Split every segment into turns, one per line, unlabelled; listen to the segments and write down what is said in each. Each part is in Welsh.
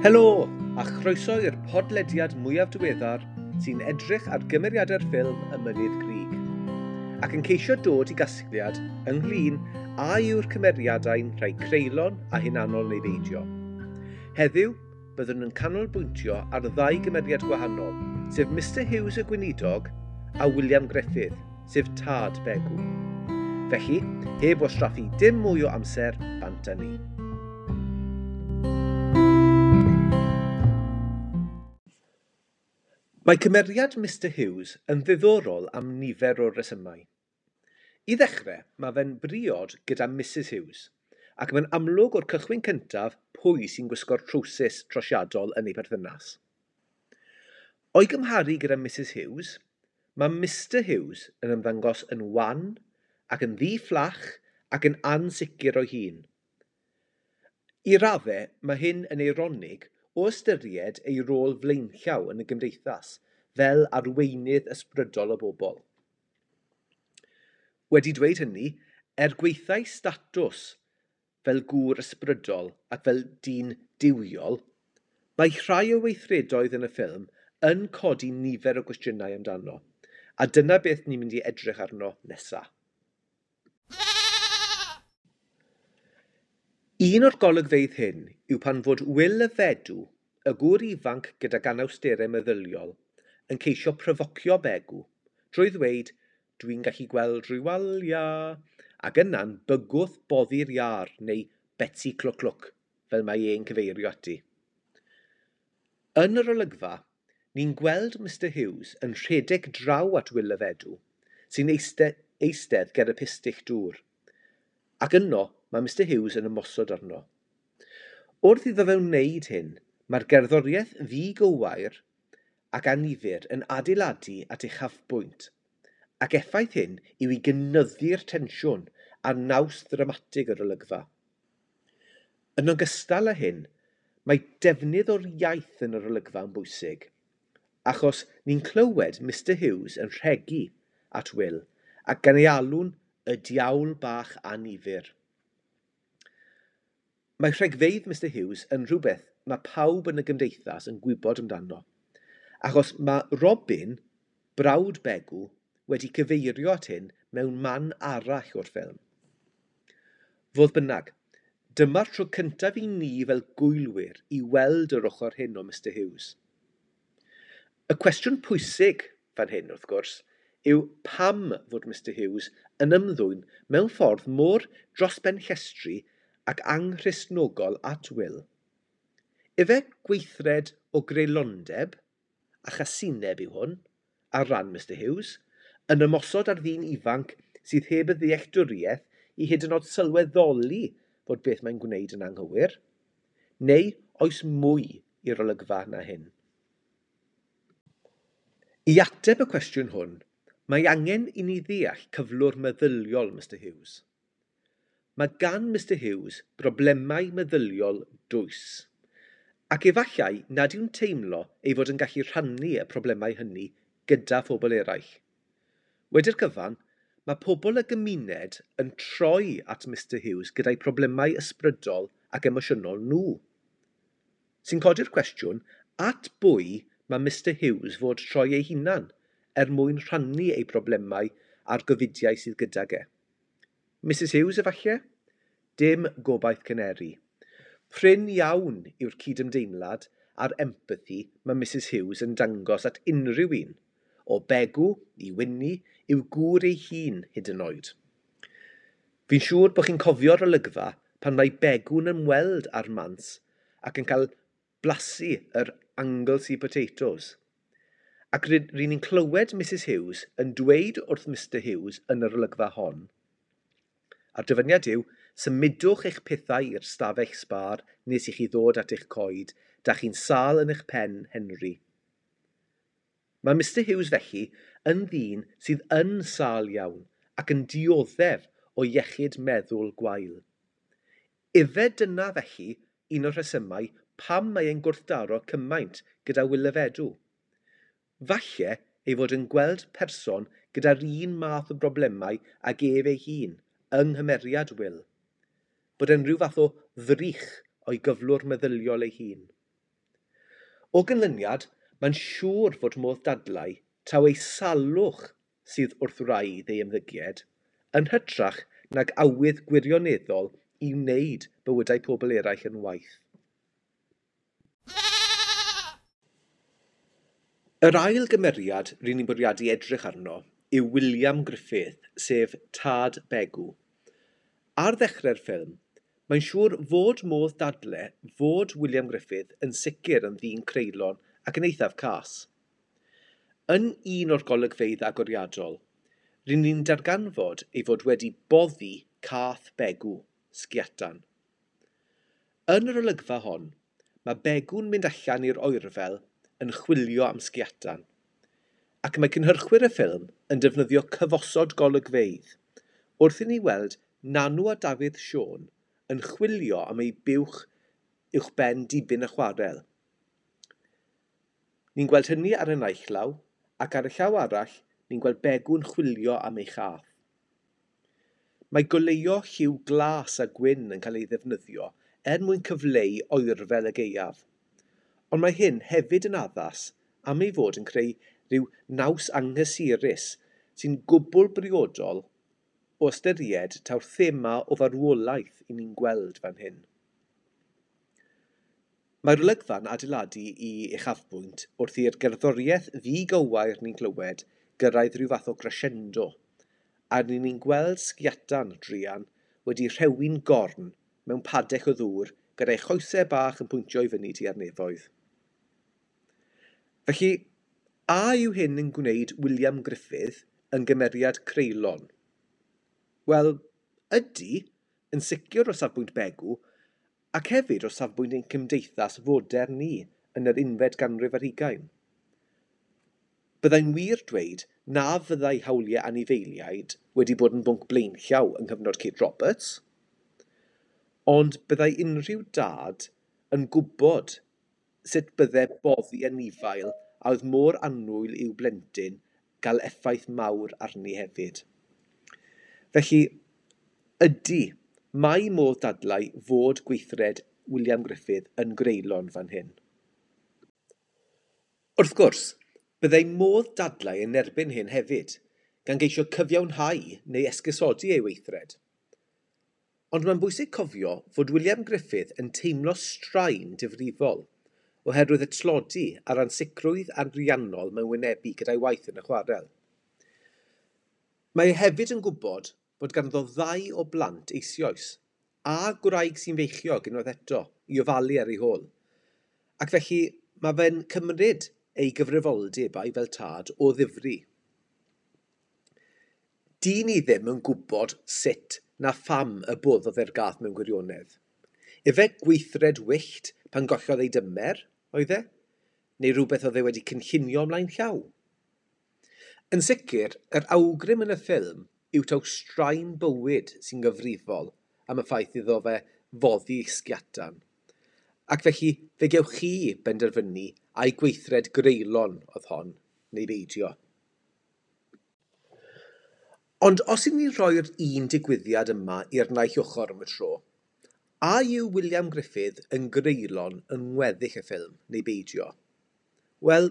Helo, a chroeso i'r podlediad mwyaf diweddar sy'n edrych ar gymeriadau'r ffilm Y Mynydd Grig, ac yn ceisio dod i gasgliad ynglyn a yw'r cymeriadau'n rhai creulon a hunanol neu beidio. Heddiw, byddwn yn canolbwyntio ar ddau gymeriad gwahanol, sef Mr Hughes y Gweinidog a William Griffith, sef Tad Begw. Felly, heb o straffu dim mwy o amser, bant â ni. Mae cymeriad Mr Hughes yn ddiddorol am nifer o resymau. I ddechrau, mae fe'n briod gyda Mrs Hughes, ac mae'n amlwg o'r cychwyn cyntaf pwy sy'n gwisgo'r trwsus trosiadol yn ei perthynas. O'i gymharu gyda Mrs Hughes, mae Mr Hughes yn ymddangos yn wan ac yn ddi fflach ac yn ansicr o'i hun. I raddau, mae hyn yn eironig o ystyried ei rôl flaenllaw yn y gymdeithas fel arweinydd ysbrydol o bobl. Wedi dweud hynny, er gweithau statws fel gŵr ysbrydol ac fel dyn diwiol, mae rhai o weithredoedd yn y ffilm yn codi nifer o gwestiynau amdano, a dyna beth ni'n mynd i edrych arno nesaf. Un o'r golygfeydd hyn yw pan fod Will y Fedw, y gŵr ifanc gyda ganawsterau meddyliol, yn ceisio profocio Begw trwy ddweud "Dwi'n gallu gweld rhyw walia" ac yna'n bygwth boddi'r iar neu Betsi Clwc Clwc, fel mae e'n cyfeirio ati. Yn yr olygfa, ni'n gweld Mr Hughes yn rhedeg draw at Will y Fedw sy'n eiste- eistedd ger y pistych dŵr ac yno mae Mr Hughes yn ymosod arno. Wrth iddo fe wneud hyn, mae'r gerddoriaeth ddigowair ac annifyr yn adeiladu at uchafbwynt, ac effaith hyn yw i gynyddu'r tensiwn a naws ddramatig yr olygfa. Yn ogystal â hyn, mae defnydd o'r iaith yn yr olygfa yn bwysig, achos ni'n clywed Mr Hughes yn rhegu at Will ac gan ei alw'n y diawl bach annifyr. Mae rhegfeydd Mr Hughes yn rhywbeth mae pawb yn y gymdeithas yn gwybod amdano, achos mae Robin, brawd Begw, wedi cyfeirio at hyn mewn man arall o'r ffilm. Fodd bynnag, dyma'r tro cyntaf i ni fel gwylwyr i weld yr ochr hyn o Mr Hughes. Y cwestiwn pwysig fan hyn, wrth gwrs, yw pam fod Mr Hughes yn ymddwyn mewn ffordd mor dros ben llestri ac anghristnogol at wil, ife gweithred o greulondeb, a chasineb yw hwn, ar ran Mr Hughes, yn ymosod ar ddyn ifanc sydd heb y ddealltwriaeth i hyd yn oed sylweddoli fod beth mae'n gwneud yn anghywir? Neu oes mwy i'r olygfa na hyn? I ateb y cwestiwn hwn, mae angen i ni ddeall cyflwr meddyliol Mr Hughes mae gan Mr Hughes broblemau meddyliol dwys ac efallai nad yw'n teimlo ei fod yn gallu rhannu y problemau hynny gyda phobl eraill. Wedi'r cyfan, mae pobl y gymuned yn troi at Mr Hughes gyda'i problemau ysbrydol ac emosiynol nhw. Sy'n codi'r cwestiwn, at bwy mae Mr Hughes fod troi ei hunan er mwyn rhannu ei problemau a'r gofidiau sydd gydag e? Mrs Hughes efallai? Dim gobaith cyneri. Prin iawn yw'r cydymdeimlad a'r empathi mae Mrs Hughes yn dangos at unrhyw un, o Begw i wyni i'w gŵr ei hun hyd yn oed. Fi'n siŵr bod chi'n cofio'r olygfa pan mae Begw'n ymweld â'r mans ac yn cael blasu yr Anglesey potatoes. Ac rydyn ni'n clywed Mrs Hughes yn dweud wrth Mr Hughes yn yr olygfa hon, a'r dyfyniad yw Symudwch eich pethau i'r stafell sbar nes i chi ddod at eich coed, da chi'n sal yn eich pen Henry. Mae Mr Hughes felly yn ddyn sydd yn sal iawn ac yn dioddef o iechyd meddwl gwael. Ife dyna felly un o'r rhesymau pam mae e'n gwrthdaro cymaint gyda Willefedw. Falle ei fod yn gweld person gyda'r un math o broblemau ag ef ei hun, yng nghymeriad Wil bod e'n rhyw fath o ddrych o'i gyflwr meddyliol ei hun. O gynlyniad, mae'n siŵr fod modd dadlau taw ei salwch sydd wrth wraidd ei ymddygiad, yn hytrach nag awydd gwirioneddol i wneud bywydau pobl eraill yn waith. Yr ail gymeriad rydyn ni'n bwriadu edrych arno yw William Griffith, sef Tad Begw. Ar ddechrau'r ffilm, Mae'n siŵr fod modd dadle fod William Griffith yn sicr yn ddyn creulon ac yn eithaf cas. Yn un o'r golygfeidd agoriadol, rydyn ni'n darganfod ei fod wedi boddi cath begw, sgiatan. Yn yr olygfa hon, mae begw'n mynd allan i'r oerfel yn chwilio am sgiatan, ac mae cynhyrchwyr y ffilm yn defnyddio cyfosod golygfeydd wrth i ni weld Nanw a Dafydd Sion yn chwilio am ei buwch uwchben dibyn y chwarel. Ni'n gweld hynny ar y naillaw ac ar y llaw arall ni'n gweld begw'n chwilio am ei chaff. Mae goleio lliw glas a gwyn yn cael ei ddefnyddio er mwyn cyfleu oerfel y geiaf. Ond mae hyn hefyd yn addas am ei fod yn creu rhyw naws anghysurus sy'n gwbl briodol O ystyried taw'r thema o farwolaeth i ni'n gweld fan hyn. Mae'r olygfa'n adeiladu i uchafbwynt wrth i'r gerddoriaeth ddigywair ni'n clywed gyrraedd rhyw fath o gresiendo, a ni ni'n gweld sgiatan drian wedi rhewi'n gorn mewn padech o ddŵr gyda'i choesau bach yn pwyntio i fyny tua'r nefoedd. Felly, a yw hyn yn gwneud William Griffith yn gymeriad Creulon? Wel, ydy, yn sicr o safbwynt begw, ac hefyd o safbwynt ein cymdeithas fodern ni yn yr unfed ganrif ar hugain. Byddai'n wir dweud na fyddai hawliau anifeiliaid wedi bod yn bwnc blaenllaw yng nghyfnod Kate Roberts, ond byddai unrhyw dad yn gwybod sut byddai boddi anifail a oedd mor annwyl i'w blentyn gael effaith mawr arni hefyd. Felly, ydy, mae modd dadlau fod gweithred William Griffith yn greulon fan hyn. Wrth gwrs, byddai modd dadlau yn erbyn hyn hefyd, gan geisio cyfiawnhau neu esgusodi ei weithred. Ond mae'n bwysig cofio fod William Griffith yn teimlo straen difrifol oherwydd y tlodi a'r ansicrwydd ariannol mewn wynebu gyda'i waith yn y chwarel. Mae e hefyd yn gwybod bod ganddo ddau o blant eisoes a gwraig sy'n feichio unwaith eto i ofalu ar ei hôl. Ac felly mae fe'n cymryd ei gyfrifoldebau fel tad o ddifri. Dyn ni ddim yn gwybod sut na pham y boddodd e'r gath mewn gwirionedd. Efe gweithred wyllt pan gollodd ei dymer, oedd e? Neu rhywbeth oedd e wedi cynllunio ymlaen llaw? Yn sicr, yr awgrym yn y ffilm yw taw straen bywyd sy'n gyfrifol am y ffaith iddo fe foddi sgiatan. Ac felly, fe gewch chi benderfynu a'i gweithred greulon oedd hon, neu beidio. Ond os ydyn ni rhoi'r un digwyddiad yma i'r naill ochr am y tro, a yw William Griffith yn greulon yn weddill y ffilm neu beidio? Wel,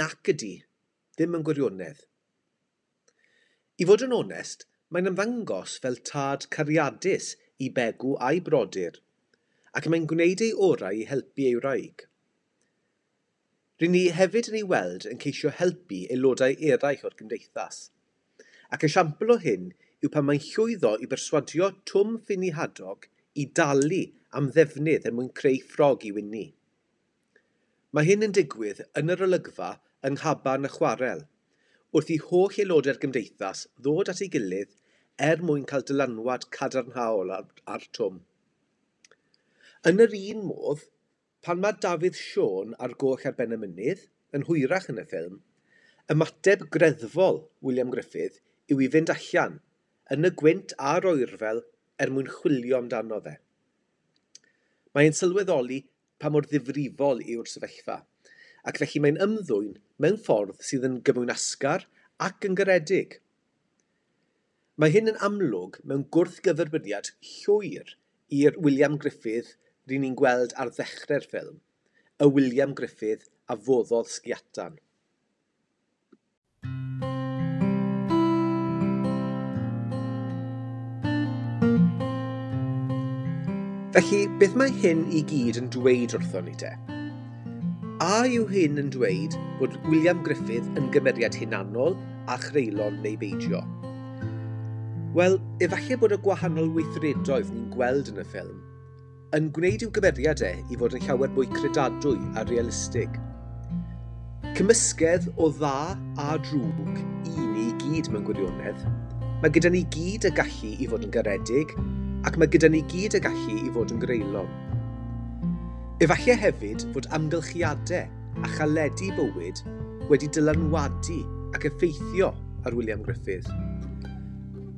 nac ydy, ddim yn gwirionedd. I fod yn onest, mae'n ymddangos fel tad cariadus i Begw a'i brodyr, ac mae'n gwneud ei orau i helpu ei wraig. Rydyn ni hefyd yn ei weld yn ceisio helpu aelodau eraill o'r gymdeithas, ac esiampl o hyn yw pan mae'n llwyddo i berswadio Twm Ffini Hadog i dalu am ddefnydd er mwyn creu ffrog i wini. Mae hyn yn digwydd yn yr olygfa yng nghaban y chwarel, wrth i holl aelodau'r gymdeithas ddod at ei gilydd er mwyn cael dylanwad cadarnhaol ar, ar Twm. Yn yr un modd, pan mae Dafydd Sion ar goll ar ben y mynydd, yn hwyrach yn y ffilm, ymateb greddfol William Griffith yw i fynd allan yn y gwynt a'r oerfel er mwyn chwilio amdano fe. Mae'n sylweddoli pa mor ddifrifol yw'r sefyllfa ac felly mae'n ymddwyn mewn ffordd sydd yn gymwynasgar ac yn garedig. Mae hyn yn amlwg mewn gwrthgyferbyniad llwyr i'r William Griffith rydyn ni'n gweld ar ddechrau'r ffilm, y William Griffith a foddodd sgiatan. Felly, beth mae hyn i gyd yn dweud wrthon ni te? A yw hyn yn dweud bod William Griffith yn gymeriad hunanol a chreulon neu beidio? Wel, efallai bod y gwahanol weithredoedd ni'n gweld yn y ffilm yn gwneud i'w gymeriadau i fod yn llawer mwy credadwy a realistig. Cymysgedd o dda a drwg i ni gyd mewn gwirionedd, mae gyda ni gyd y gallu i fod yn garedig ac mae gyda ni gyd y gallu i fod yn greulon. Efallai hefyd fod amgylchiadau a chaledu bywyd wedi dylanwadu ac effeithio ar William Griffith.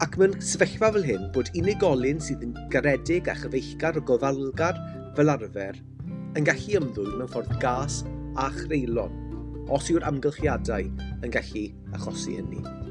Ac mewn sefyllfa fel hyn bod unigolyn sydd yn garedig a chyfeillgar o gofalgar fel arfer yn gallu ymddwyn mewn ffordd gas a chreulon os yw'r amgylchiadau yn gallu achosi hynny.